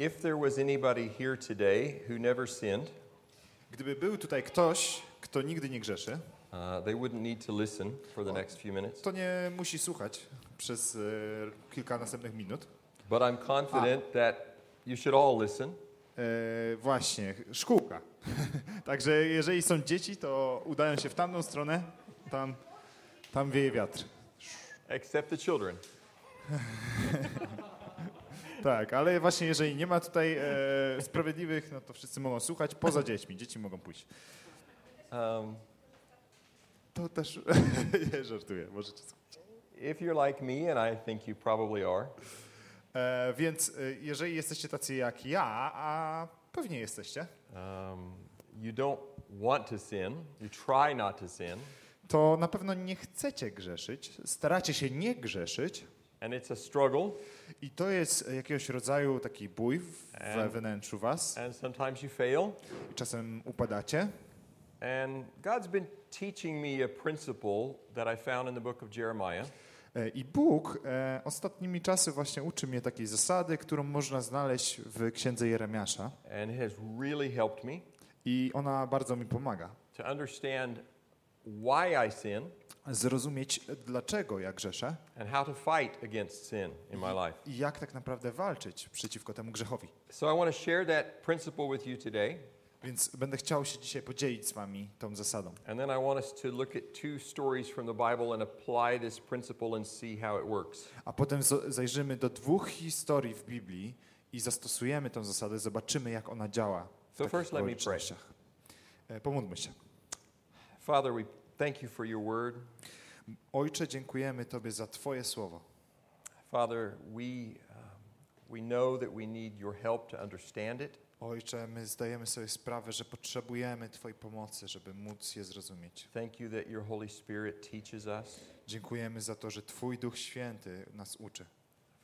If there was anybody here today who never sinned, Gdyby był tutaj ktoś, kto nigdy nie grzeszy, uh, they wouldn't need to listen for the next few minutes. to nie musi słuchać przez e, kilka następnych minut. But I'm confident that you should all listen. E, właśnie, szkółka. Także jeżeli są dzieci, to udają się w tamtą stronę, tam, tam wieje wiatr. Except the children. Tak, ale właśnie jeżeli nie ma tutaj e, sprawiedliwych, no to wszyscy mogą słuchać, poza dziećmi. Dzieci mogą pójść. Um, To też, nie żartuję, możecie słuchać. if you're like me, and I think you probably are, E, więc e, jeżeli jesteście tacy jak ja, a pewnie jesteście, um, you don't want to sin, you try not to sin, to na pewno nie chcecie grzeszyć, staracie się nie grzeszyć and it's a struggle, i to jest jakiegoś rodzaju taki bój w- And- wnętrzu was and sometimes you fail. i czasem upadacie. And God's been teaching me a principle that I found in the book of Jeremiah. E, I Bóg e, ostatnimi czasy właśnie uczy mnie takiej zasady, którą można znaleźć w księdze Jeremiasza and it has really helped me i ona bardzo mi pomaga to understand why I sin zrozumieć, dlaczego ja grzeszę and how to fight against sin in my life. i jak tak naprawdę walczyć przeciwko temu grzechowi. So I want to share that principle with you today, Więc będę chciał się dzisiaj podzielić z wami tą zasadą. and then I want us to look at two stories from the Bible and apply this principle and see how it works. A potem zajrzymy do dwóch historii w Biblii i zastosujemy tą zasadę, zobaczymy jak ona działa w So takich first let me pray. E, Pomódlmy się. Father, we thank you for your word. Ojcze, dziękujemy Tobie za Twoje słowo. Father, we, um, we know that we need your help to understand it. Ojcze, my zdajemy sobie sprawę, że potrzebujemy Twojej pomocy, żeby móc je zrozumieć. Thank you that your Holy Spirit teaches us. Dziękujemy za to, że Twój Duch Święty nas uczy.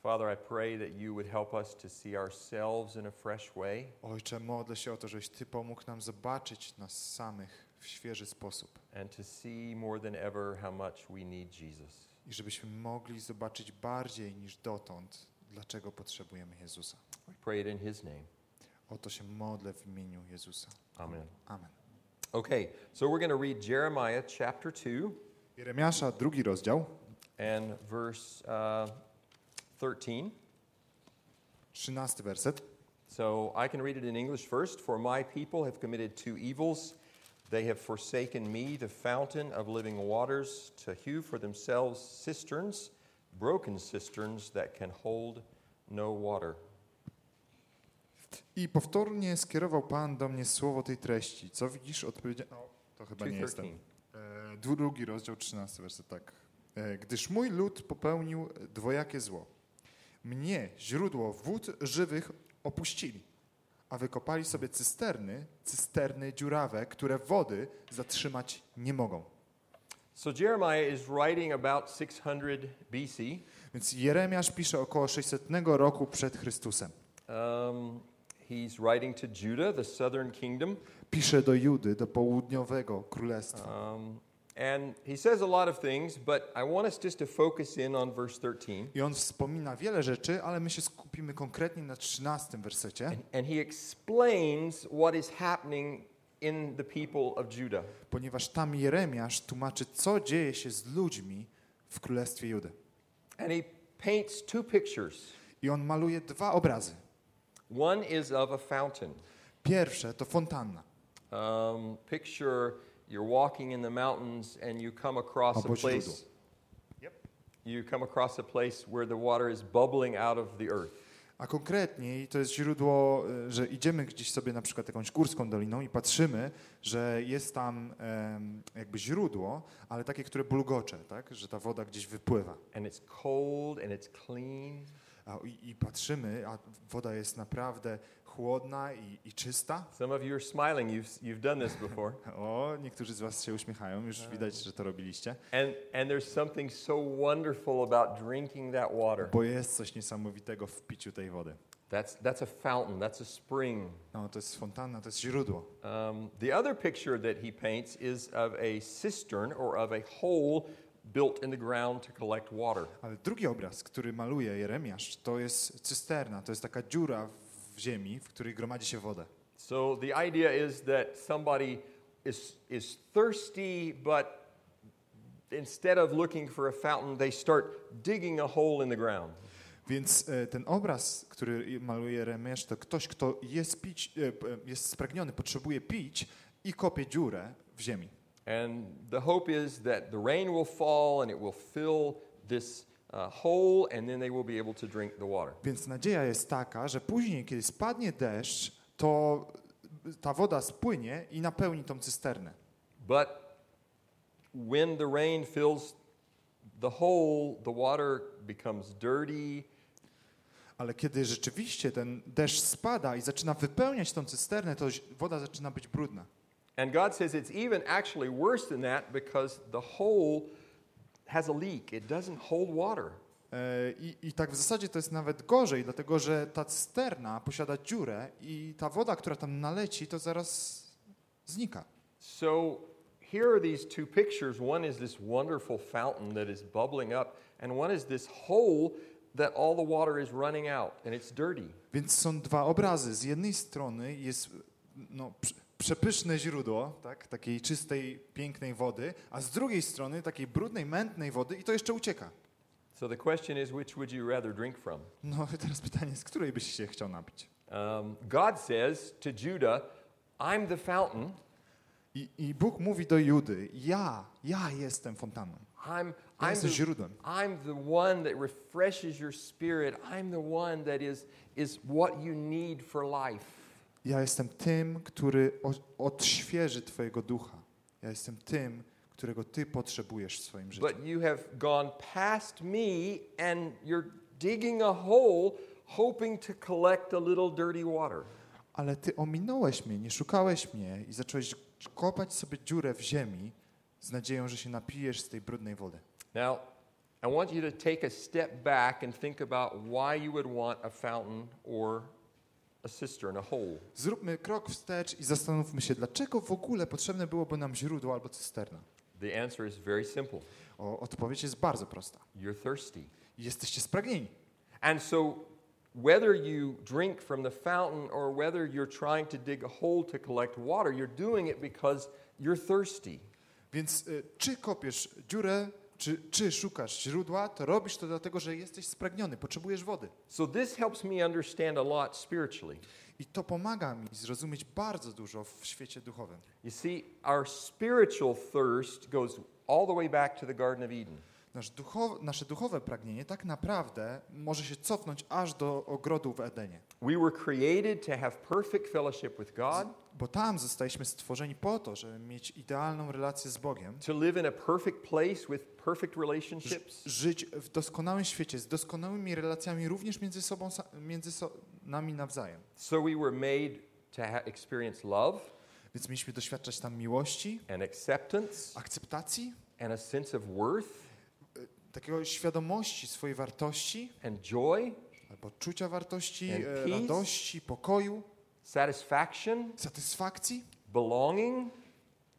Father, I pray that you would help us to see ourselves in a fresh way Ojcze, modlę się o to, żebyś Ty pomógł nam zobaczyć nas samych w świeży sposób and to see more than ever how much we need Jesus. i żebyśmy mogli zobaczyć bardziej niż dotąd, dlaczego potrzebujemy Jezusa. We pray it in His name. O to się modlę w imieniu Jezusa. Amen. Amen. Okay, so we're going to read Jeremiah chapter 2 Jeremiasza, drugi rozdział, and verse uh, 13. trzynasty werset. So I can read it in English first. For my people have committed two evils. They have forsaken me, the fountain of living waters, to hew for themselves cisterns, broken cisterns that can hold no water. I powtórnie skierował Pan do mnie słowo tej treści. Co widzisz? Odpowiedziałem. No, to chyba nie jestem. 2:13. E, drugi rozdział, 13 werset, tak. E, Gdyż mój lud popełnił dwojakie zło. Mnie, źródło wód żywych, opuścili, a wykopali sobie cysterny, cysterny dziurawe, które wody zatrzymać nie mogą. So Jeremiah is writing about 600 BC. Więc Jeremiasz pisze około 600 roku przed Chrystusem. Um, he's writing to Judah, the southern kingdom. Pisze do Judy, do południowego królestwa. Um, and he says a lot of things, but I want us just to focus in on verse 13. I on wspomina wiele rzeczy, ale my się skupimy konkretnie na 13 wersecie, And, and he explains what is happening in the people of Judah. ponieważ tam Jeremiasz tłumaczy, co dzieje się z ludźmi w królestwie Judy. And he paints two pictures. I on maluje dwa obrazy. One is of a fountain. Pierwsze to fontanna, Um, picture you're walking in the mountains and you come across a place. You come across a place where the water is bubbling out of the earth. a konkretniej to jest źródło, y, że idziemy gdzieś sobie na przykład jakąś górską doliną i patrzymy, że jest tam em, jakby źródło, ale takie, które bulgocze, tak? że ta woda gdzieś wypływa. And it's cold and it's clean. A, i, I patrzymy, a woda jest naprawdę chłodna i, i czysta. Some of you are smiling. You've, you've done this before. O, niektórzy z Was się uśmiechają, już widać, że to robiliście. And, and there's something so wonderful about drinking that water. Bo jest coś niesamowitego w piciu tej wody. That's, that's a fountain, that's a spring. No, to jest fontanna, to jest źródło. Um, the other picture that he paints is of a cistern or of a hole built in the ground to collect water. Ale drugi obraz, który maluje Jeremiasz, to jest cysterna, to jest taka dziura w ziemi, w której gromadzi się wodę. So the idea is that somebody is, is thirsty, but instead of looking for a fountain, they start digging a hole in the ground. Więc e, ten obraz, który maluje Jeremiasz, to ktoś, kto jest, pić, e, p- jest spragniony, potrzebuje pić i kopie dziurę w ziemi. And the hope is that the rain will fall and it will fill this uh, hole, and then they will be able to drink the water. Więc nadzieja jest taka, że później, kiedy spadnie deszcz, to ta woda spłynie i napełni tą cysternę. But when the rain fills the hole, the water becomes dirty Ale kiedy rzeczywiście ten deszcz spada i zaczyna wypełniać tą cysternę, to woda zaczyna być brudna. And God says it's even actually worse than that because the hole has a leak. It doesn't hold water. E, I, I tak w zasadzie to jest nawet gorzej, dlatego że ta cysterna posiada dziurę i ta woda, która tam naleci, to zaraz znika. So here are these two pictures. One is this wonderful fountain that is bubbling up, and one is this hole that all the water is running out and it's dirty. Więc są dwa obrazy. Z jednej strony jest no, przepyszne źródło tak, takiej czystej, pięknej wody, a z drugiej strony takiej brudnej, mętnej wody i to jeszcze ucieka. So the question is, which would you rather drink from? No teraz pytanie, z której byś się chciał napić? Um, God says to Judah, I'm the fountain. I, I Bóg mówi do Judy, ja, ja jestem fontanną. I'm, Ja jestem the, źródłem. I'm the one that refreshes your spirit. I'm the one that is, is what you need for life. Ja jestem tym, który odświeży Twojego ducha. Ja jestem tym, którego Ty potrzebujesz w swoim życiu. But you have gone past me and you're digging a hole hoping to collect a little dirty water. Ale Ty ominąłeś mnie, nie szukałeś mnie i zacząłeś kopać sobie dziurę w ziemi z nadzieją, że się napijesz z tej brudnej wody. Now, I want you to take a step back and think about why you would want a fountain or a cistern, a hole. Zróbmy krok wstecz i zastanówmy się, dlaczego w ogóle potrzebne byłoby nam źródło albo cysterna. The answer is very simple. O, odpowiedź jest bardzo prosta. You're thirsty. Jesteście spragnieni. And so, whether you drink from the fountain or whether you're trying to dig a hole to collect water, you're doing it because you're thirsty. Więc y, czy kopiesz dziurę, czy, czy szukasz źródła, to robisz to dlatego, że jesteś spragniony, potrzebujesz wody. So, this helps me understand a lot spiritually. I to pomaga mi zrozumieć bardzo dużo w świecie duchowym. You see, our spiritual thirst goes all the way back to the Garden of Eden. Nasz duchow, nasze duchowe pragnienie tak naprawdę może się cofnąć aż do ogrodu w Edenie. We were created to have perfect fellowship with God, Bo tam zostaliśmy stworzeni po to, żeby mieć idealną relację z Bogiem, to live in a perfect place with perfect relationships, żyć w doskonałym świecie z doskonałymi relacjami również między sobą, między so, nami nawzajem. so we were made to experience love Więc mieliśmy doświadczać tam miłości, and acceptance akceptacji, and a sense of worth takiego świadomości swojej wartości, and joy, albo czucia wartości, And e, peace. radości, pokoju, satisfaction, satysfakcji, belonging.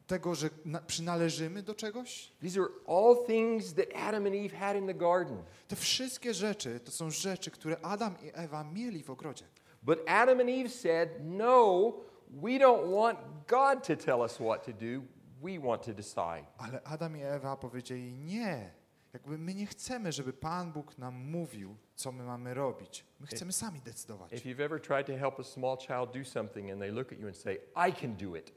tego, że na, przynależymy do czegoś. These are all things that Adam and Eve had in the garden. Te wszystkie rzeczy to są rzeczy, które Adam i Ewa mieli w ogrodzie. But Adam and Eve said, No, we don't want God to tell us what to do. We want to decide. Ale Adam i Ewa powiedzieli nie. Jakby my nie chcemy, żeby Pan Bóg nam mówił, co my mamy robić. My chcemy sami decydować. If you've ever tried to help a small child do something and they look at you and say, I can do it,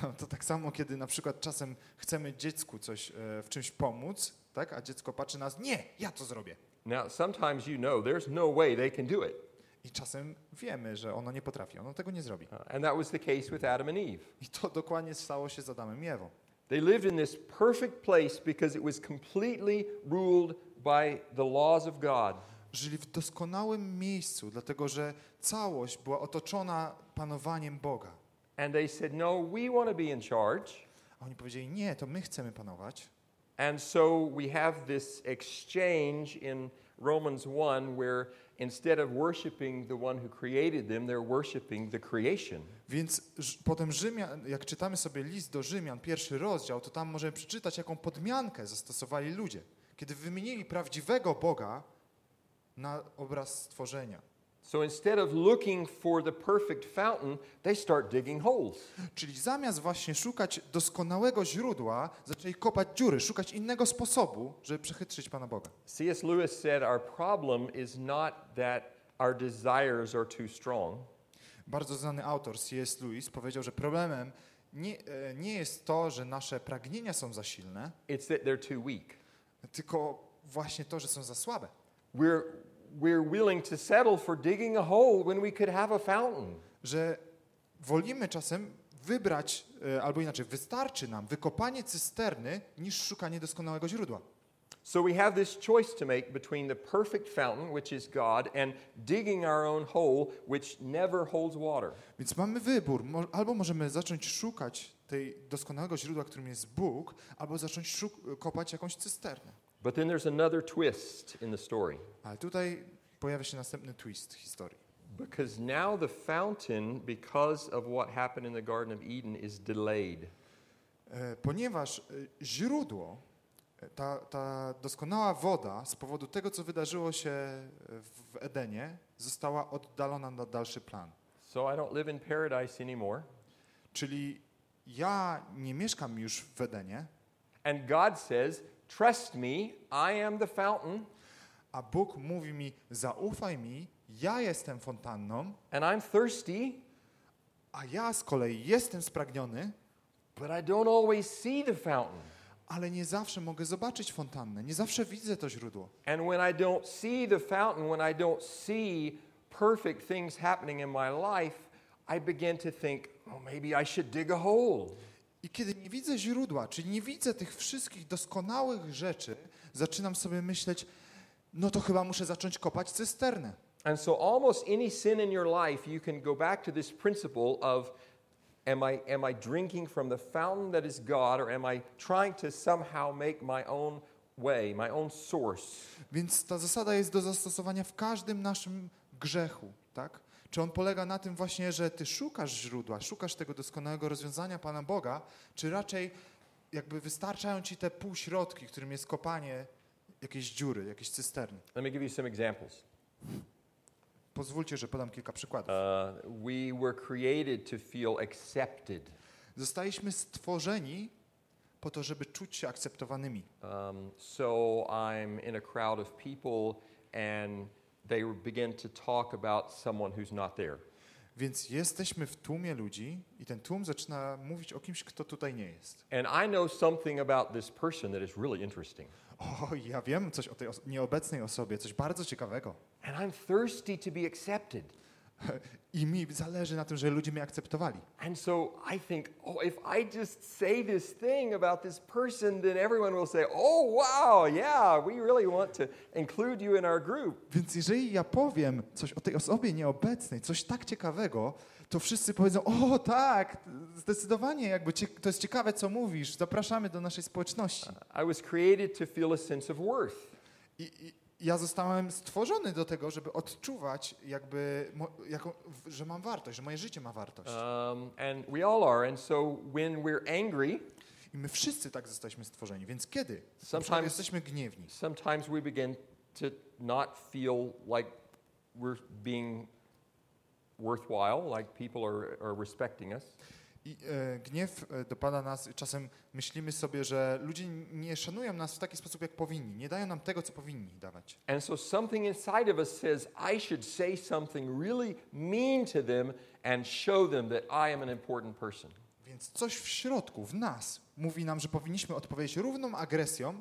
To tak samo, kiedy na przykład czasem chcemy dziecku coś e, w czymś pomóc, tak? a dziecko patrzy na nas, nie, ja to zrobię. Now, sometimes you know there's no way they can do it. I czasem wiemy, że ono nie potrafi, ono tego nie zrobi. Uh, and that was the case with Adam and Eve. I to dokładnie stało się z Adamem i Ewą. They lived in this perfect place because it was completely ruled by the laws of God. Żyli w doskonałym miejscu, dlatego że całość była otoczona panowaniem Boga. And they said, No, we want to be in charge. A oni powiedzieli, nie, to my chcemy panować. And so we have this exchange in Romans 1 where instead of worshiping the one who created them, they're worshiping the creation. Więc potem Rzymian, jak czytamy sobie list do Rzymian, pierwszy rozdział, to tam możemy przeczytać, jaką podmiankę zastosowali ludzie, kiedy wymienili prawdziwego Boga na obraz stworzenia. So instead of looking for the perfect fountain, they start digging holes. Czyli zamiast właśnie szukać doskonałego źródła, zaczęli kopać dziury, szukać innego sposobu, żeby przechytrzyć Pana Boga. C.S. Lewis said our problem is not that our desires are too strong, Bardzo znany autor C.S. Lewis powiedział, że problemem nie, e, nie jest to, że nasze pragnienia są za silne, it's that they're too weak. tylko właśnie to, że są za słabe. We're, we're willing to settle for digging a hole when we could have a fountain. Że wolimy czasem wybrać, e, albo inaczej, wystarczy nam wykopanie cysterny niż szukanie doskonałego źródła. So we have this choice to make between the perfect fountain, which is God, and digging our own hole, which never holds water. Więc mamy wybór. Albo możemy zacząć szukać tej doskonałego źródła, którym jest Bóg, albo zacząć kopać jakąś cysternę. But then there's another twist in the story. Ale tutaj pojawia się następny twist historii. Because now the fountain, because of what happened in the Garden of Eden, is delayed. E, Ponieważ e, źródło, e, ta, ta doskonała woda z powodu tego, co wydarzyło się w Edenie, została oddalona na dalszy plan. So I don't live in paradise anymore. Czyli ja nie mieszkam już w Edenie, And God says, Trust me, I am the fountain, a Bóg mówi mi: zaufaj mi, ja jestem fontanną, and I'm thirsty, a ja z kolei jestem spragniony, but I don't always see the fountain. ale nie zawsze mogę zobaczyć fontannę, nie zawsze widzę to źródło. And when I don't see the fountain, when I don't see perfect things happening in my life, I begin to think, oh, maybe I should dig a hole. I kiedy nie widzę źródła, czyli nie widzę tych wszystkich doskonałych rzeczy, zaczynam sobie myśleć, no to chyba muszę zacząć kopać cysternę. And so, almost any sin in your life, you can go back to this principle of am I, am I drinking from the fountain that is God, or am I trying to somehow make my own way, my own source? Więc ta zasada jest do zastosowania w każdym naszym grzechu, tak? Czy on polega na tym właśnie, że ty szukasz źródła, szukasz tego doskonałego rozwiązania Pana Boga, czy raczej jakby wystarczają ci te półśrodki, którym jest kopanie jakiejś dziury, jakiejś cysterny? Let me give you some examples. Pozwólcie, że podam kilka przykładów. Uh, we were created to feel accepted. Zostaliśmy stworzeni po to, żeby czuć się akceptowanymi. Um, so I'm in a crowd of people, and they begin to talk about someone who's not there. Więc jesteśmy w tłumie ludzi i ten tłum zaczyna mówić o kimś, kto tutaj nie jest. And I know something about this person that is really interesting. O, ja wiem coś o tej os- nieobecnej osobie, coś bardzo ciekawego. And I'm thirsty to be accepted. I mi zależy na tym, że ludzie mnie akceptowali. And so I think, oh, if I just say this thing about this person, then everyone will say, oh, wow, yeah, we really want to include you in our group. Więc jeżeli ja powiem coś o tej osobie nieobecnej, coś tak ciekawego, to wszyscy powiedzą, o tak, zdecydowanie, jakby to jest ciekawe, co mówisz, zapraszamy do naszej społeczności. I was created to feel a sense of worth. I, i ja zostałem stworzony do tego, żeby odczuwać jakby, jako, że mam wartość, że moje życie ma wartość. Um, and we all are. And so when we're angry, I my wszyscy tak zostaliśmy stworzeni. Więc kiedy Sometimes- jesteśmy gniewni, sometimes we begin to not feel like we're being worthwhile, like people are, are respecting us. I e, gniew e, dopada nas, czasem myślimy sobie, że ludzie nie szanują nas w taki sposób, jak powinni, nie dają nam tego, co powinni dawać. And so something inside of us says, I should say something really mean to them and show them that I am an important person. Więc coś w środku, w nas, mówi nam, że powinniśmy odpowiedzieć równą agresją,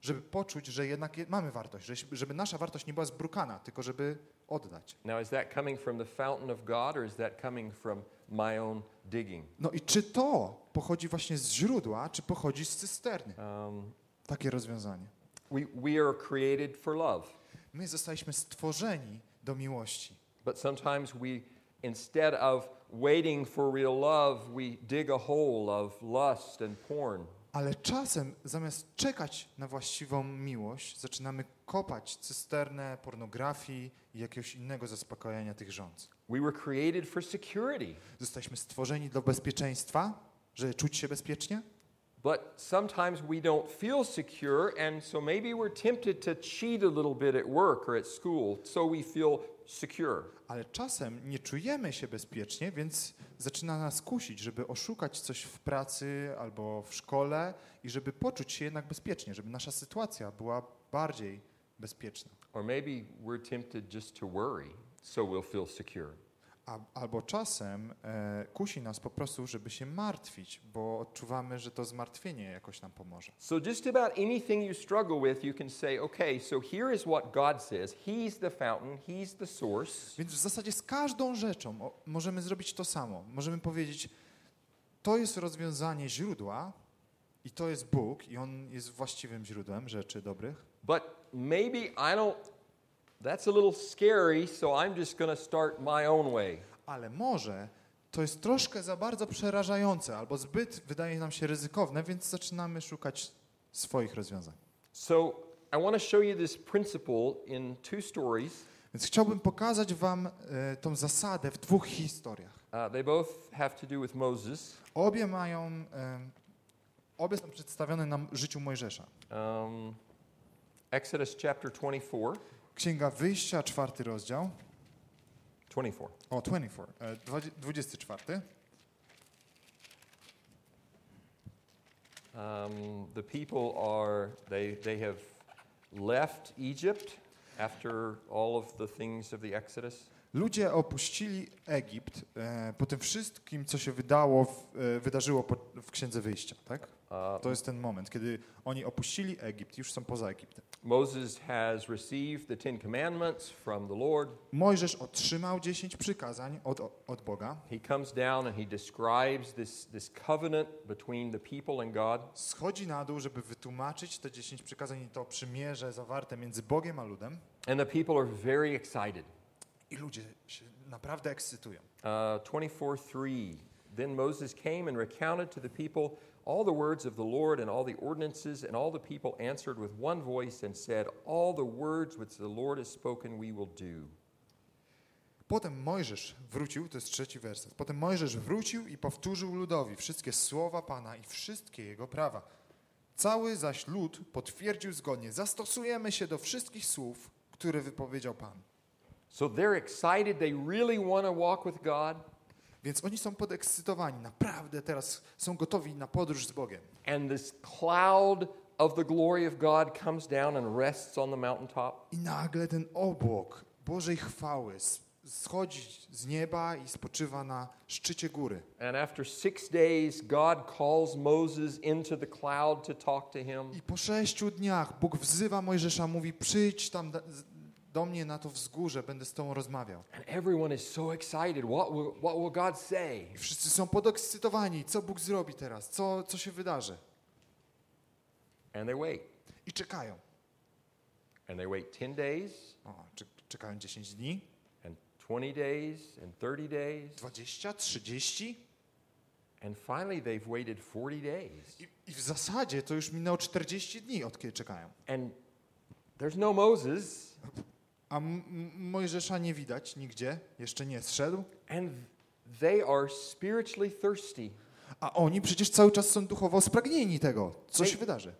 żeby poczuć, że jednak je- mamy wartość, że- żeby nasza wartość nie była zbrukana, tylko żeby oddać. Now, is that coming from the fountain of God or is that coming from my own digging? No i czy to pochodzi właśnie z źródła, czy pochodzi z cysterny? Um, Takie rozwiązanie. we, we are created for love, My zostaliśmy stworzeni do miłości. but sometimes we, instead of waiting for real love, we dig a hole of lust and porn. Ale czasem zamiast czekać na właściwą miłość, zaczynamy kopać cysternę pornografii i jakiegoś innego zaspokojenia tych rządz. We were created for security, Zostaliśmy stworzeni do bezpieczeństwa, żeby czuć się bezpiecznie, but sometimes we don't feel secure, and so maybe we're tempted to cheat a little bit at work or at school so we feel secure. Ale czasem nie czujemy się bezpiecznie, więc zaczyna nas kusić, żeby oszukać coś w pracy albo w szkole i żeby poczuć się jednak bezpiecznie, żeby nasza sytuacja była bardziej bezpieczna. Or maybe we're tempted just to worry so we'll feel secure. Albo czasem e, kusi nas po prostu, żeby się martwić, bo odczuwamy, że to zmartwienie jakoś nam pomoże. So, just about anything you struggle with, you can say, okay, so here is what God says. He's the fountain, He's the source. Więc w zasadzie z każdą rzeczą o, możemy zrobić to samo. Możemy powiedzieć, to jest rozwiązanie źródła i to jest Bóg i On jest właściwym źródłem rzeczy dobrych. But maybe I don't, that's a little scary, so I'm just going to start my own way. Ale może to jest troszkę za bardzo przerażające albo zbyt wydaje nam się ryzykowne, więc zaczynamy szukać swoich rozwiązań. So, I want to show you this principle in two stories. Więc chciałbym pokazać wam e, tą zasadę w dwóch historiach. Uh, they both have to do with Moses. Obie mają, e, obie są przedstawione na życiu Mojżesza. Um, Exodus chapter 24. Księga Wyjścia, czwarty rozdział. 24. O, 24, e, dwadzie- 24. Um, the people are, they, they have left Egypt after all of the things of the Exodus. Ludzie opuścili Egipt e, po tym wszystkim, co się wydało, w, e, wydarzyło po, w Księdze Wyjścia, tak? To jest ten moment, kiedy oni opuścili Egipt, już są poza Egiptem. Moses has received the Ten Commandments from the Lord. Mojżesz otrzymał dziesięć przykazań od, od Boga. He comes down and he describes this, this covenant between the people and God. Schodzi na dół, żeby wytłumaczyć te dziesięć przykazań i to przymierze zawarte między Bogiem a ludem. And the people are very excited. I ludzie się naprawdę ekscytują. Uh, 24 3. Then Moses came and recounted to the people all the words of the Lord and all the ordinances, and all the people answered with one voice and said, All the words which the Lord has spoken we will do. Potem Mojżesz wrócił, to jest trzeci werset. Potem Mojżesz wrócił i powtórzył ludowi wszystkie słowa Pana i wszystkie jego prawa. Cały zaś lud potwierdził zgodnie: Zastosujemy się do wszystkich słów, które wypowiedział Pan. So they're excited. They really want to walk with God. Więc oni są podekscytowani, naprawdę teraz są gotowi na podróż z Bogiem. And this cloud of the glory of God comes down and rests on the mountaintop. I nagle ten obłok Bożej chwały schodzi z nieba i spoczywa na szczycie góry. And after six days, God calls Moses into the cloud to talk to him. I po sześciu dniach Bóg wzywa Mojżesza, mówi: Przyjdź tam do mnie na to wzgórze, będę z Tobą rozmawiał. And everyone is so excited. What will, what will God say? I wszyscy są podekscytowani. Co Bóg zrobi teraz? Co, co się wydarzy? And they wait. I czekają. And they wait 10 days, O, czekają 10 dni, and 20 days, and 30 days. 20, 30 And finally, they've waited 40 days. i, i w zasadzie to już minęło 40 dni, od kiedy czekają. And there's no Moses. A Mojżesza nie widać nigdzie, jeszcze nie zszedł. And they are spiritually thirsty. A oni przecież cały czas są duchowo spragnieni tego, co się wydarzy.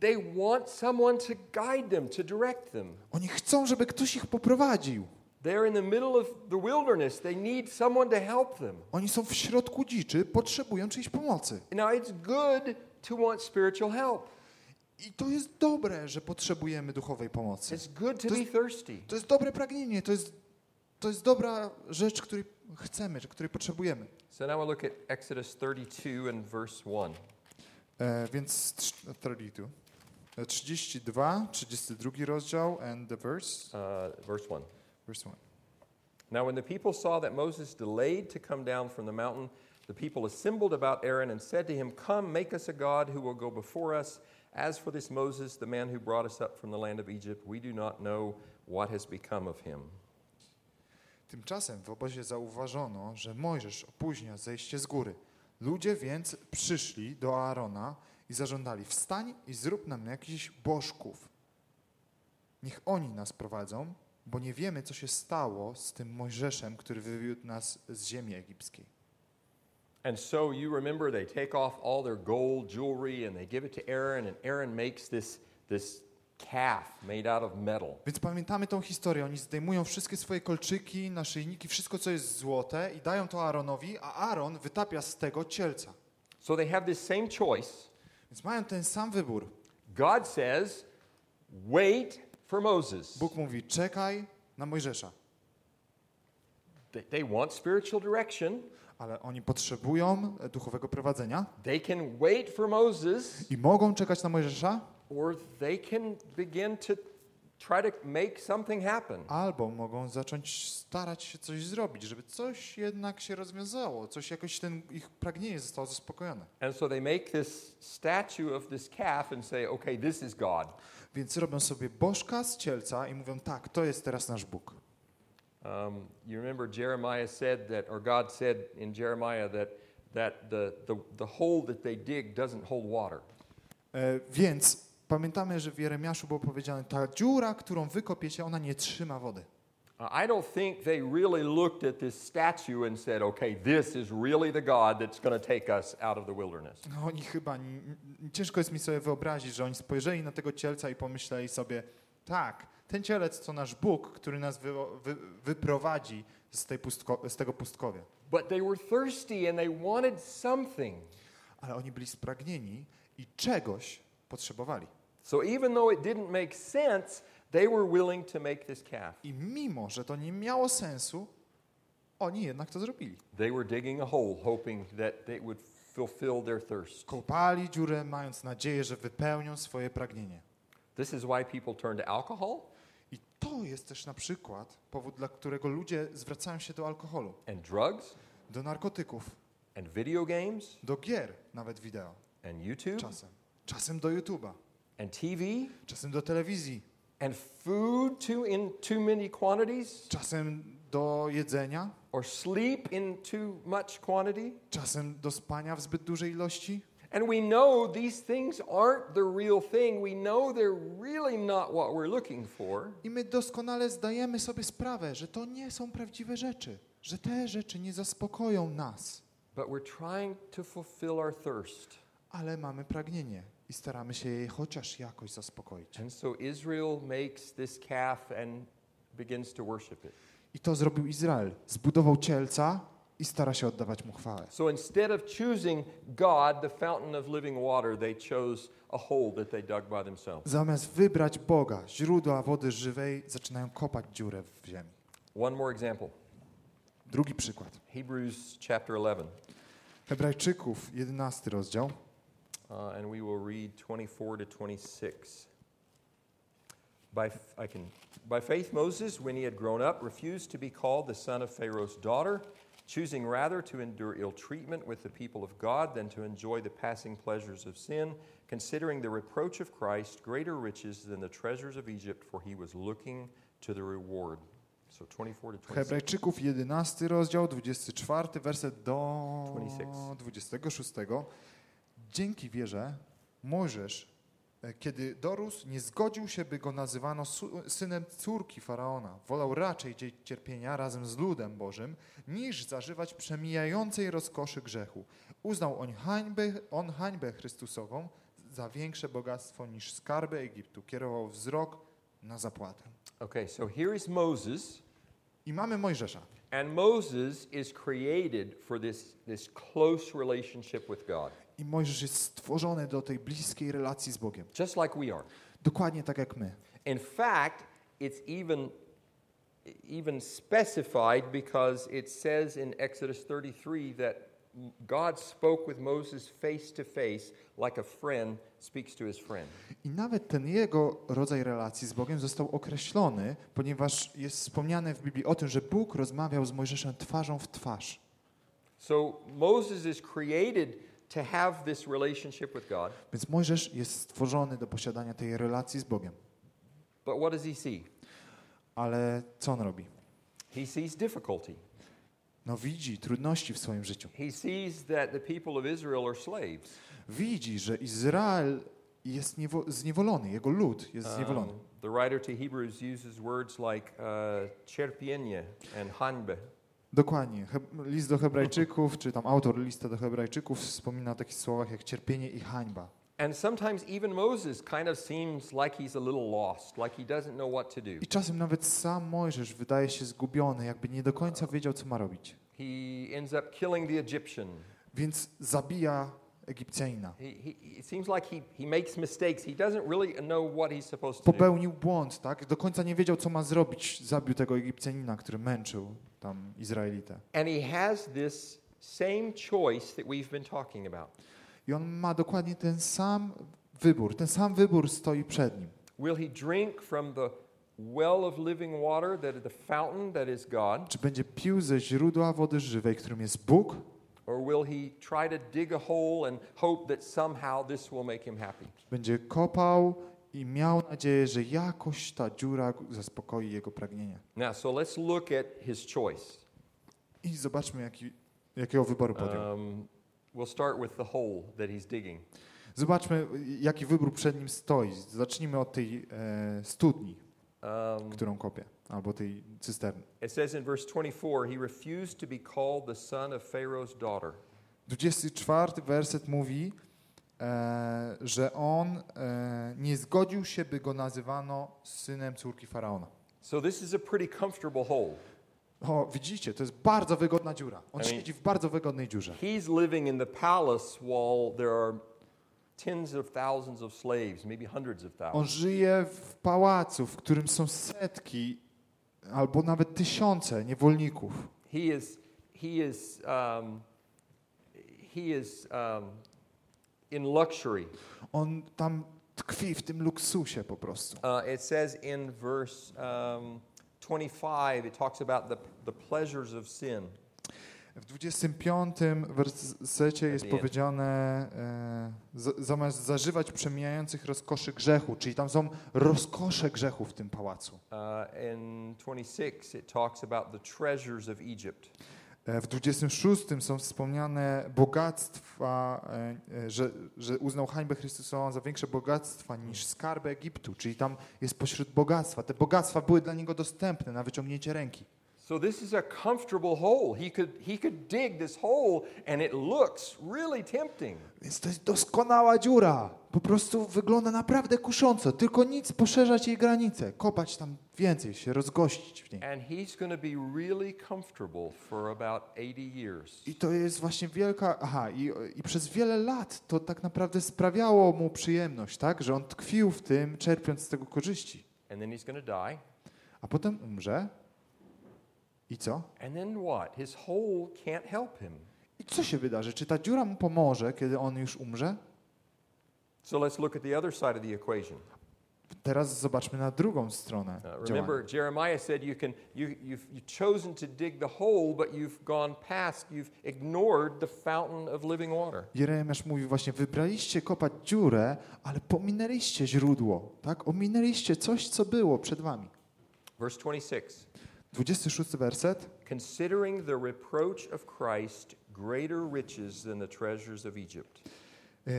They want someone to guide them, to direct them. Oni chcą, żeby ktoś ich poprowadził. They're in the middle of the wilderness. They need someone to help them. Oni są w środku dziczy, potrzebują czyjejś pomocy. Now, it's good to want spiritual help. I to jest dobre, że potrzebujemy duchowej pomocy. It's good to To be jest- thirsty. To jest dobre pragnienie, to jest, to jest dobra rzecz, której chcemy, której potrzebujemy. So now we'll look at Exodus 32 and verse 1. E, więc trz- 32. E, 32, 32 rozdział and the verse, Uh, verse 1. verse 1. Now, when the people saw that Moses delayed to come down from the mountain, the people assembled about Aaron and said to him, Come, make us a God who will go before us. As for this Moses, the man who brought us up from the land of Egypt, we do not know what has become of him. Tymczasem w obozie zauważono, że Mojżesz opóźnia zejście z góry. Ludzie więc przyszli do Aarona i zażądali: Wstań i zrób nam jakichś bożków. Niech oni nas prowadzą, bo nie wiemy, co się stało z tym Mojżeszem, który wywiódł nas z ziemi egipskiej. And so you remember they take off all their gold jewelry and they give it to Aaron, and Aaron makes this, this calf made out of metal. Więc pamiętamy tą historię. Oni zdejmują wszystkie swoje kolczyki, naszyjniki, wszystko co jest złote i dają to Aaronowi, a Aaron wytapia z tego cielca. So they have this same choice. Więc mają ten sam wybór. God says, wait for Moses. Bóg mówi, czekaj na Mojżesza. They- They want spiritual direction. Ale oni potrzebują e, duchowego prowadzenia They can wait for Moses, i mogą czekać na Mojżesza, or they can begin to try to make something happen. albo mogą zacząć starać się coś zrobić, żeby coś jednak się rozwiązało, coś jakoś ten ich pragnienie zostało zaspokojone. And so they make this statue of this calf and say, okay, this is God. Więc robią sobie bożka z cielca i mówią, tak, to jest teraz nasz Bóg. Um, you remember Jeremiah said that, or God said in Jeremiah that, that the, the, the hole that they dig doesn't hold water. E, więc pamiętamy, że w Jeremiaszu było powiedziane, ta dziura, którą wykopiecie, ona nie trzyma wody. I don't think they really looked at this statue and said, okay, this is really the God that's going to take us out of the wilderness. No, oni chyba, ciężko jest mi sobie wyobrazić, że oni spojrzeli na tego cielca i pomyśleli sobie, tak, ten cielec to nasz Bóg, który nas wy, wy, wyprowadzi z, tej pustko, z tego pustkowia. But they were thirsty and they wanted something. Ale oni byli spragnieni i czegoś potrzebowali. So even though it didn't make sense, they were willing to make this calf. I mimo, że to nie miało sensu, oni jednak to zrobili. They were digging a hole, hoping that they would fulfill their thirst. Kopali dziurę, mając nadzieję, że wypełnią swoje pragnienie. This is why people turn to alcohol to jest też na przykład powód, dla którego ludzie zwracają się do alkoholu, and drugs? Do narkotyków, and video games? Do gier, nawet wideo, and YouTube? Czasem. Czasem do YouTube'a, and TV czasem do telewizji, and food too in too many quantities? Czasem do jedzenia, or sleep in too much quantity. czasem do spania w zbyt dużej ilości. And we know these things aren't the real thing. We know they're really not what we're looking for. I my doskonale zdajemy sobie sprawę, że to nie są prawdziwe rzeczy, że te rzeczy nie zaspokoją nas, But we're trying to fulfill our thirst. ale mamy pragnienie i staramy się je chociaż jakoś zaspokoić. And so Israel makes this calf and begins to worship it. I to zrobił Izrael. Zbudował cielca i stara się oddawać mu chwałę. So instead of choosing God, the fountain of living water, they chose a hole that they dug by themselves. Zamiast wybrać Boga, źródła wody żywej, zaczynają kopać dziurę w ziemi. One more example Drugi przykład. Hebrews chapter 11. Hebrajczyków, 11 rozdział. Uh, and we will read 24 to 26. By, I can, by faith, Moses, when he had grown up, refused to be called the son of Pharaoh's daughter, choosing rather to endure ill treatment with the people of God than to enjoy the passing pleasures of sin, considering the reproach of Christ greater riches than the treasures of Egypt, for he was looking to the reward. So 24 to 26. Hebrajczyków, 11 rozdział, 24 werset do 26. 26. Dzięki wierze Mojżesz, kiedy dorósł, nie zgodził się, by go nazywano synem córki Faraona. Wolał raczej dzieć cierpienia razem z ludem Bożym, niż zażywać przemijającej rozkoszy grzechu. Uznał on hańbę, on hańbę Chrystusową za większe bogactwo niż skarby Egiptu. Kierował wzrok na zapłatę. Okay, so here is Moses. I mamy Mojżesza. And Moses is created for this, this close relationship with God, I Mojżesz jest stworzony do tej bliskiej relacji z Bogiem. just like we are. Dokładnie tak jak my. In fact, it's even, even specified because it says in Exodus 33 that God spoke with Moses face to face like a friend speaks to his friend. I nawet ten jego rodzaj relacji z Bogiem został określony, ponieważ jest wspomniane w Biblii o tym, że Bóg rozmawiał z Mojżeszem twarzą w twarz. So Moses is created to have this relationship with God, Więc Mojżesz jest stworzony do posiadania tej relacji z Bogiem. but what does he see? Ale co on robi? He sees difficulty. No widzi trudności w swoim życiu. He sees that the people of Israel are slaves. Widzi, że Izrael jest niewo- zniewolony, jego lud jest Um, zniewolony. the writer to Hebrews uses words like uh, cierpienie and hańbę. Dokładnie. List do Hebrajczyków, czy tam autor lista do Hebrajczyków wspomina o takich słowach jak cierpienie i hańba. And sometimes even Moses kind of seems like he's a little lost, like he doesn't know what to do. I czasem nawet sam Mojżesz wydaje się zgubiony, jakby nie do końca wiedział, co ma robić. He ends up killing the Egyptian. Więc zabija Egipcjanina. He, he, it seems like he, he makes mistakes. He doesn't really know what he's supposed to do. Popełnił błąd, tak? Do końca nie wiedział, co ma zrobić. Zabił tego Egipcjanina, który męczył tam Izraelitę. And he has this same choice that we've been talking about. I on ma dokładnie ten sam wybór. Ten sam wybór stoi przed nim. Will he drink from the well of living water, that the fountain that is God, Czy będzie pił ze źródła wody żywej, którym jest Bóg, or will he try to dig a hole and hope that somehow this will make him happy? będzie kopał i miał nadzieję, że jakoś ta dziura zaspokoi jego pragnienia. Now, so let's look at his choice. I zobaczmy, jaki, jakiego wyboru podjął. Um, we'll start with the hole that he's digging. Zobaczmy, jaki wybór przed nim stoi. Zacznijmy od tej e, studni, Um, którą kopie, albo tej cysterny. it says in verse 24, he refused to be called the son of Pharaoh's daughter. 24 werset mówi, e, że on e, nie zgodził się, by go nazywano synem córki Faraona. So this is a pretty comfortable hole. O, widzicie, to jest bardzo wygodna dziura. On I mean- siedzi w bardzo wygodnej dziurze. He's living in the palace while there are On thousands. żyje w pałacu, w którym są setki albo nawet tysiące niewolników. He is, he is, um, he is um, in luxury. On tam tkwi w tym luksusie po prostu. Uh, it says in verse um, 25, it talks about the, the pleasures of sin. W 25 wersecie jest powiedziane, e, zamiast zażywać przemijających rozkoszy grzechu, czyli tam są rozkosze grzechu w tym pałacu. Uh, in 26, it talks about the treasures of Egypt. E, W 26 są wspomniane bogactwa, e, że, że uznał hańbę Chrystusową za większe bogactwa niż skarby Egiptu, czyli tam jest pośród bogactwa. Te bogactwa były dla niego dostępne na wyciągnięcie ręki. So this is a comfortable hole. He could, he could dig this hole, and it looks really tempting. Więc to jest doskonała dziura. Po prostu wygląda naprawdę kusząco. Tylko nic poszerzać jej granice, kopać tam więcej, się rozgościć w niej. And he's going to be really comfortable for about 80 years. I to jest właśnie wielka. Aha, i, i przez wiele lat to tak naprawdę sprawiało mu przyjemność, tak? Że on tkwił w tym, czerpiąc z tego korzyści. And then he's going to die. A potem umrze. I co? And then what? His hole can't help him. I co się wydarzy? Czy ta dziura mu pomoże, kiedy on już umrze? So let's look at the other side of the equation. Teraz zobaczmy na drugą stronę. Uh, działania. remember, Jeremiah said you can you, you've, you've chosen to dig the hole, but you've gone past, you've ignored the fountain of living water. Jeremiasz mówi właśnie, wybraliście kopać dziurę, ale pominęliście źródło, tak? Ominęliście coś, co było przed wami. Verse 26. 26 werset. Considering the reproach of Christ greater riches than the treasures of Egypt. E,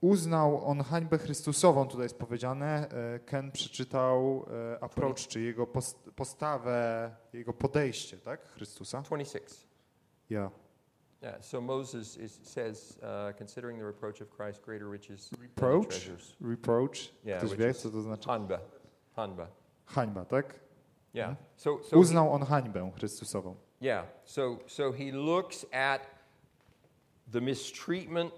uznał on hańbę Chrystusową, tutaj jest powiedziane. E, Ken przeczytał e, approach, czy jego post- postawę, jego podejście, tak? Chrystusa. 26. Ja. Yeah, so Moses is, says, uh, considering the reproach of Christ greater riches than the Reproach? treasures. Reproach. Yeah, Ktoś wie, co to znaczy? Hanba. Hanba. Hańba, tak? Yeah. So, so he- Uznał on hańbę Chrystusową. Yeah, so, so he looks at the mistreatment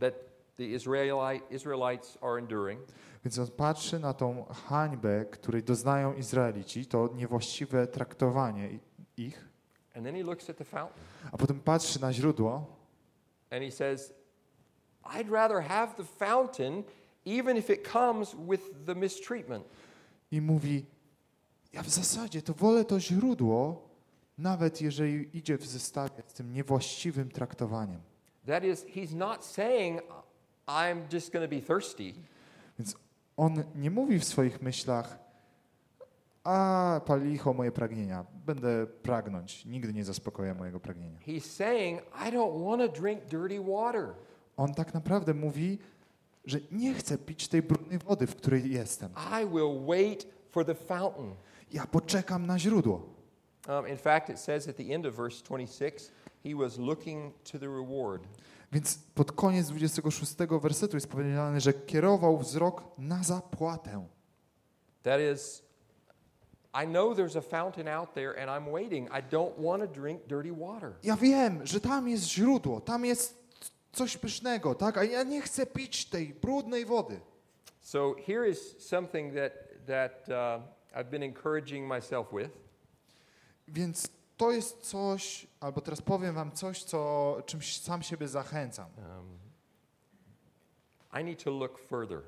that the Israelite, Israelites are enduring, Więc on patrzy na tą hańbę, której doznają Izraelici, to niewłaściwe traktowanie ich, and then he looks at the fountain a potem patrzy na źródło and he says, I'd rather have the fountain even if it comes with the mistreatment. i mówi: Ja w zasadzie to wolę to źródło, nawet jeżeli idzie w zestawie z tym niewłaściwym traktowaniem. That is, he's not saying, I'm just going to be thirsty. Więc on nie mówi w swoich myślach: A palicho moje pragnienia, będę pragnąć, nigdy nie zaspokoję mojego pragnienia. He's saying, I don't want to drink dirty water. On tak naprawdę mówi, że nie chce pić tej brudnej wody, w której jestem. I will wait for the fountain. Ja poczekam na źródło. Um, in fact, it says at the end of verse 26, he was looking to the reward. Więc pod koniec 26 wersetu jest powiedziane, że kierował wzrok na zapłatę. That is, I know there's a fountain out there and I'm waiting. I don't want to drink dirty water. Ja wiem, że tam jest źródło, tam jest coś pysznego, tak? A ja nie chcę pić tej brudnej wody. So here is something that, that uh, I've been encouraging myself with. Więc to jest coś, albo teraz powiem wam coś, co czymś sam siebie zachęcam. Um, I need to look further.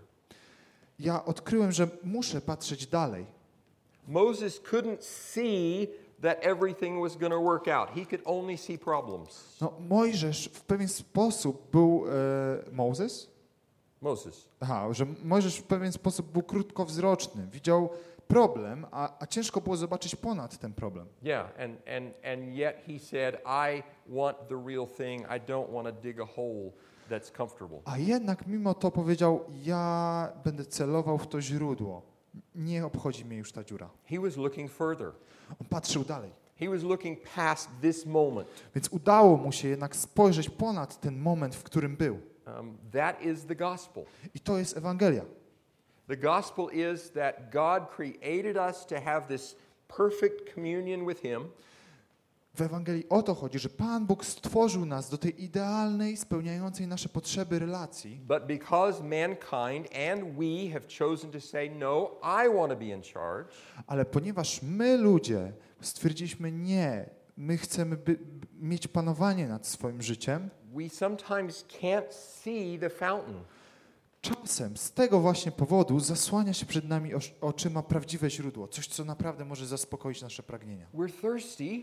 Ja odkryłem, że muszę patrzeć dalej. Moses couldn't see that everything was going to work out. He could only see problems. No, Mojżesz w pewien sposób był e, Moses? Moses. Aha, że Mojżesz w pewien sposób był krótkowzroczny. Widział problem, a, a ciężko było zobaczyć ponad ten problem. Yeah, and, and, and yet he said, I want the real thing. I don't want to dig a hole that's comfortable. A jednak mimo to powiedział, ja będę celował w to źródło. Nie obchodzi mnie już ta dziura. He was looking further. On patrzył dalej. He was looking past this moment. Więc udało mu się jednak spojrzeć ponad ten moment, w którym był. Um, that is the gospel. I to jest Ewangelia. The gospel is that God created us to have this perfect communion with Him, W Ewangelii o to chodzi, że Pan Bóg stworzył nas do tej idealnej, spełniającej nasze potrzeby relacji, but because mankind and we have chosen to say, No, I want to be in charge, ale ponieważ my ludzie stwierdziliśmy nie, my chcemy by, mieć panowanie nad swoim życiem, we sometimes can't see the fountain. Czasem z tego właśnie powodu zasłania się przed nami oczyma prawdziwe źródło, coś, co naprawdę może zaspokoić nasze pragnienia. We're thirsty,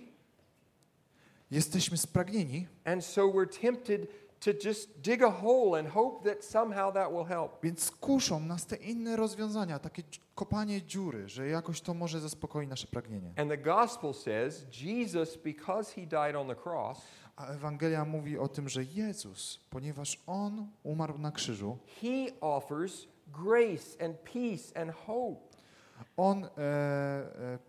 Jesteśmy spragnieni, and so we're tempted to just dig a hole and hope that somehow that will help. więc kuszą nas te inne rozwiązania, takie kopanie dziury, że jakoś to może zaspokoi nasze pragnienie. And the gospel says Jesus, because he died on the cross, A Ewangelia mówi o tym, że Jezus, ponieważ On umarł na krzyżu, he offers grace and peace and hope. On, e, e,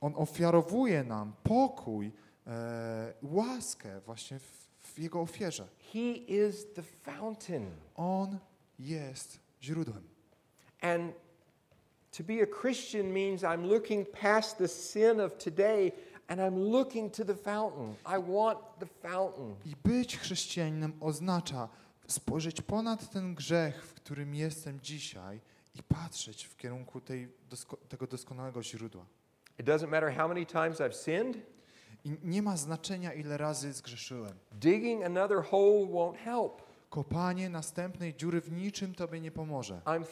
on ofiarowuje nam pokój, e, łaskę właśnie w, w Jego ofierze. He is the fountain. On jest źródłem. And to be a Christian means I'm looking past the sin of today and I'm looking to the fountain. I want the fountain. I być chrześcijaninem oznacza spojrzeć ponad ten grzech, w którym jestem dzisiaj i patrzeć w kierunku tej dosko- tego doskonałego źródła. It doesn't matter how many times I've sinned, I nie ma znaczenia, ile razy zgrzeszyłem. digging another hole won't help. Kopanie następnej dziury w niczym Tobie nie pomoże. I'm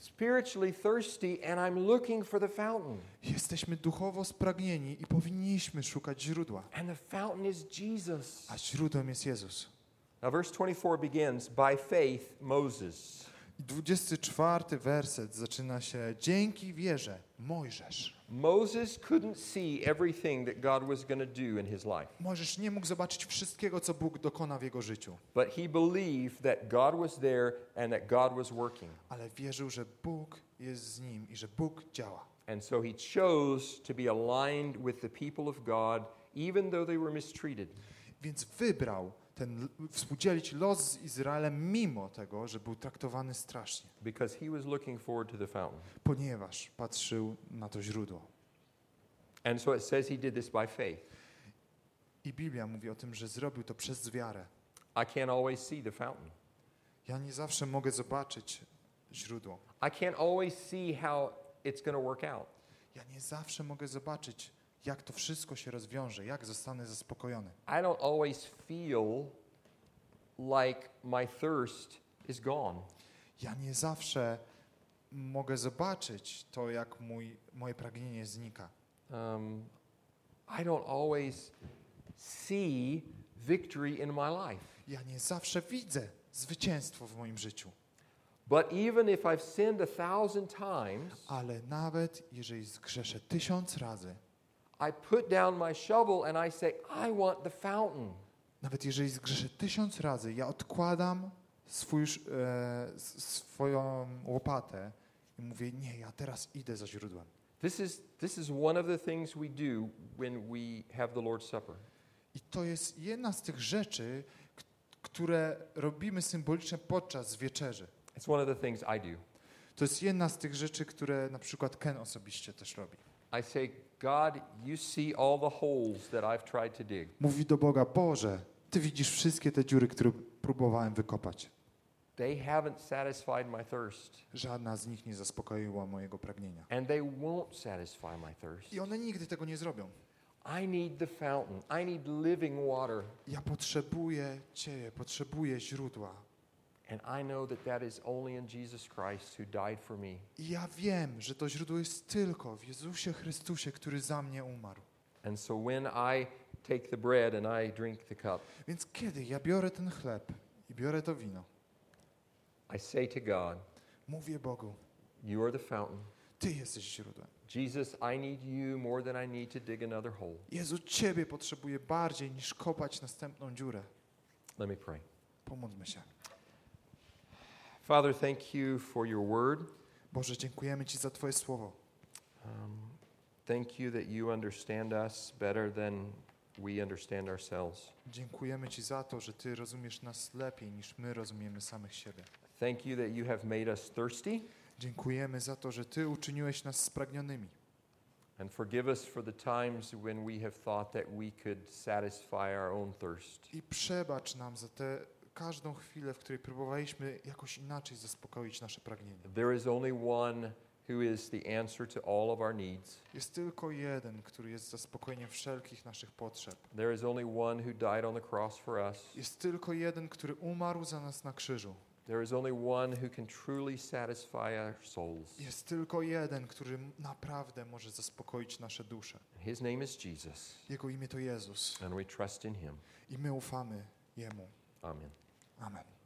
spiritually thirsty and I'm looking for the fountain. Jesteśmy duchowo spragnieni i powinniśmy szukać źródła, And the fountain is Jesus. a źródłem jest Jezus. Now, verse 24 begins By faith, Moses. I 24 werset zaczyna się Dzięki wierze Mojżesz. Moses couldn't see everything that God was going to do in his life, Mojżesz nie mógł zobaczyć wszystkiego, co Bóg dokona w jego życiu, but he believed that God was there and that God was working. ale wierzył, że Bóg jest z nim i że Bóg działa. And so he chose to be aligned with the people of God, even though they were mistreated. Więc wybrał ten współdzielić los z Izraelem mimo tego, że był traktowany strasznie, because he was looking forward to the fountain. ponieważ patrzył na to źródło. And so it says he did this by faith. I Biblia mówi o tym, że zrobił to przez wiarę. I can't always see the fountain. Ja nie zawsze mogę zobaczyć źródło. I can't always see how it's going to work out. Ja nie zawsze mogę zobaczyć, jak to wszystko się rozwiąże, jak zostanę zaspokojony. I don't always feel like my thirst is gone. Ja nie zawsze mogę zobaczyć to, jak mój, moje pragnienie znika. Um, I don't always see victory in my life. Ja nie zawsze widzę zwycięstwo w moim życiu. But even if I've sinned a thousand times, Ale nawet jeżeli zgrzeszę tysiąc razy, I put down my shovel and I say, I want the fountain. nawet jeżeli zgrzeszę tysiąc razy, ja odkładam swój, e, swoją łopatę i mówię, nie, ja teraz idę za źródłem. This is, this is one of the things we do when we have the Lord's Supper. I to jest jedna z tych rzeczy, które robimy symbolicznie podczas wieczerzy. It's one of the things I do. To jest jedna z tych rzeczy, które na przykład Ken osobiście też robi. I say, God, you see all the holes that I've tried to dig. Mówi do Boga: Boże, Ty widzisz wszystkie te dziury, które próbowałem wykopać. They haven't satisfied my thirst, Żadna z nich nie zaspokoiła mojego pragnienia. and they won't satisfy my thirst. I one nigdy tego nie zrobią. I need the fountain. I need living water. Ja potrzebuję Ciebie, potrzebuję źródła. And I know that that is only in Jesus Christ who died for me. I ja wiem, że to źródło jest tylko w Jezusie Chrystusie, który za mnie umarł. And so when I take the bread and I drink the cup, Więc kiedy ja biorę ten chleb i biorę to wino, I say to God, mówię Bogu: You are the fountain. Ty jesteś źródłem. Jesus, I need you more than I need to dig another hole. Jezu, Ciebie potrzebuję bardziej niż kopać następną dziurę. Let me pray. Pomódlmy się. Father, thank you for your word. Boże, dziękujemy Ci za Twoje słowo. Um, thank you that you understand us better than we understand ourselves. Dziękujemy Ci za to, że Ty rozumiesz nas lepiej niż my rozumiemy samych siebie. Thank you that you have made us thirsty Dziękujemy za to, że Ty uczyniłeś nas spragnionymi. and forgive us for the times when we have thought that we could satisfy our own thirst. I przebacz nam za tę każdą chwilę, w której próbowaliśmy jakoś inaczej zaspokoić nasze pragnienie. There is only one who is the answer to all of our needs. Jest tylko jeden, który jest zaspokojeniem wszelkich naszych potrzeb. There is only one who died on the cross for us. Jest tylko jeden, który umarł za nas na krzyżu. There is only one who can truly satisfy our souls. Jest tylko jeden, który naprawdę może zaspokoić nasze dusze. His name is Jesus, Jego imię to Jezus and we trust in him. i my ufamy Jemu. Amen. Amen.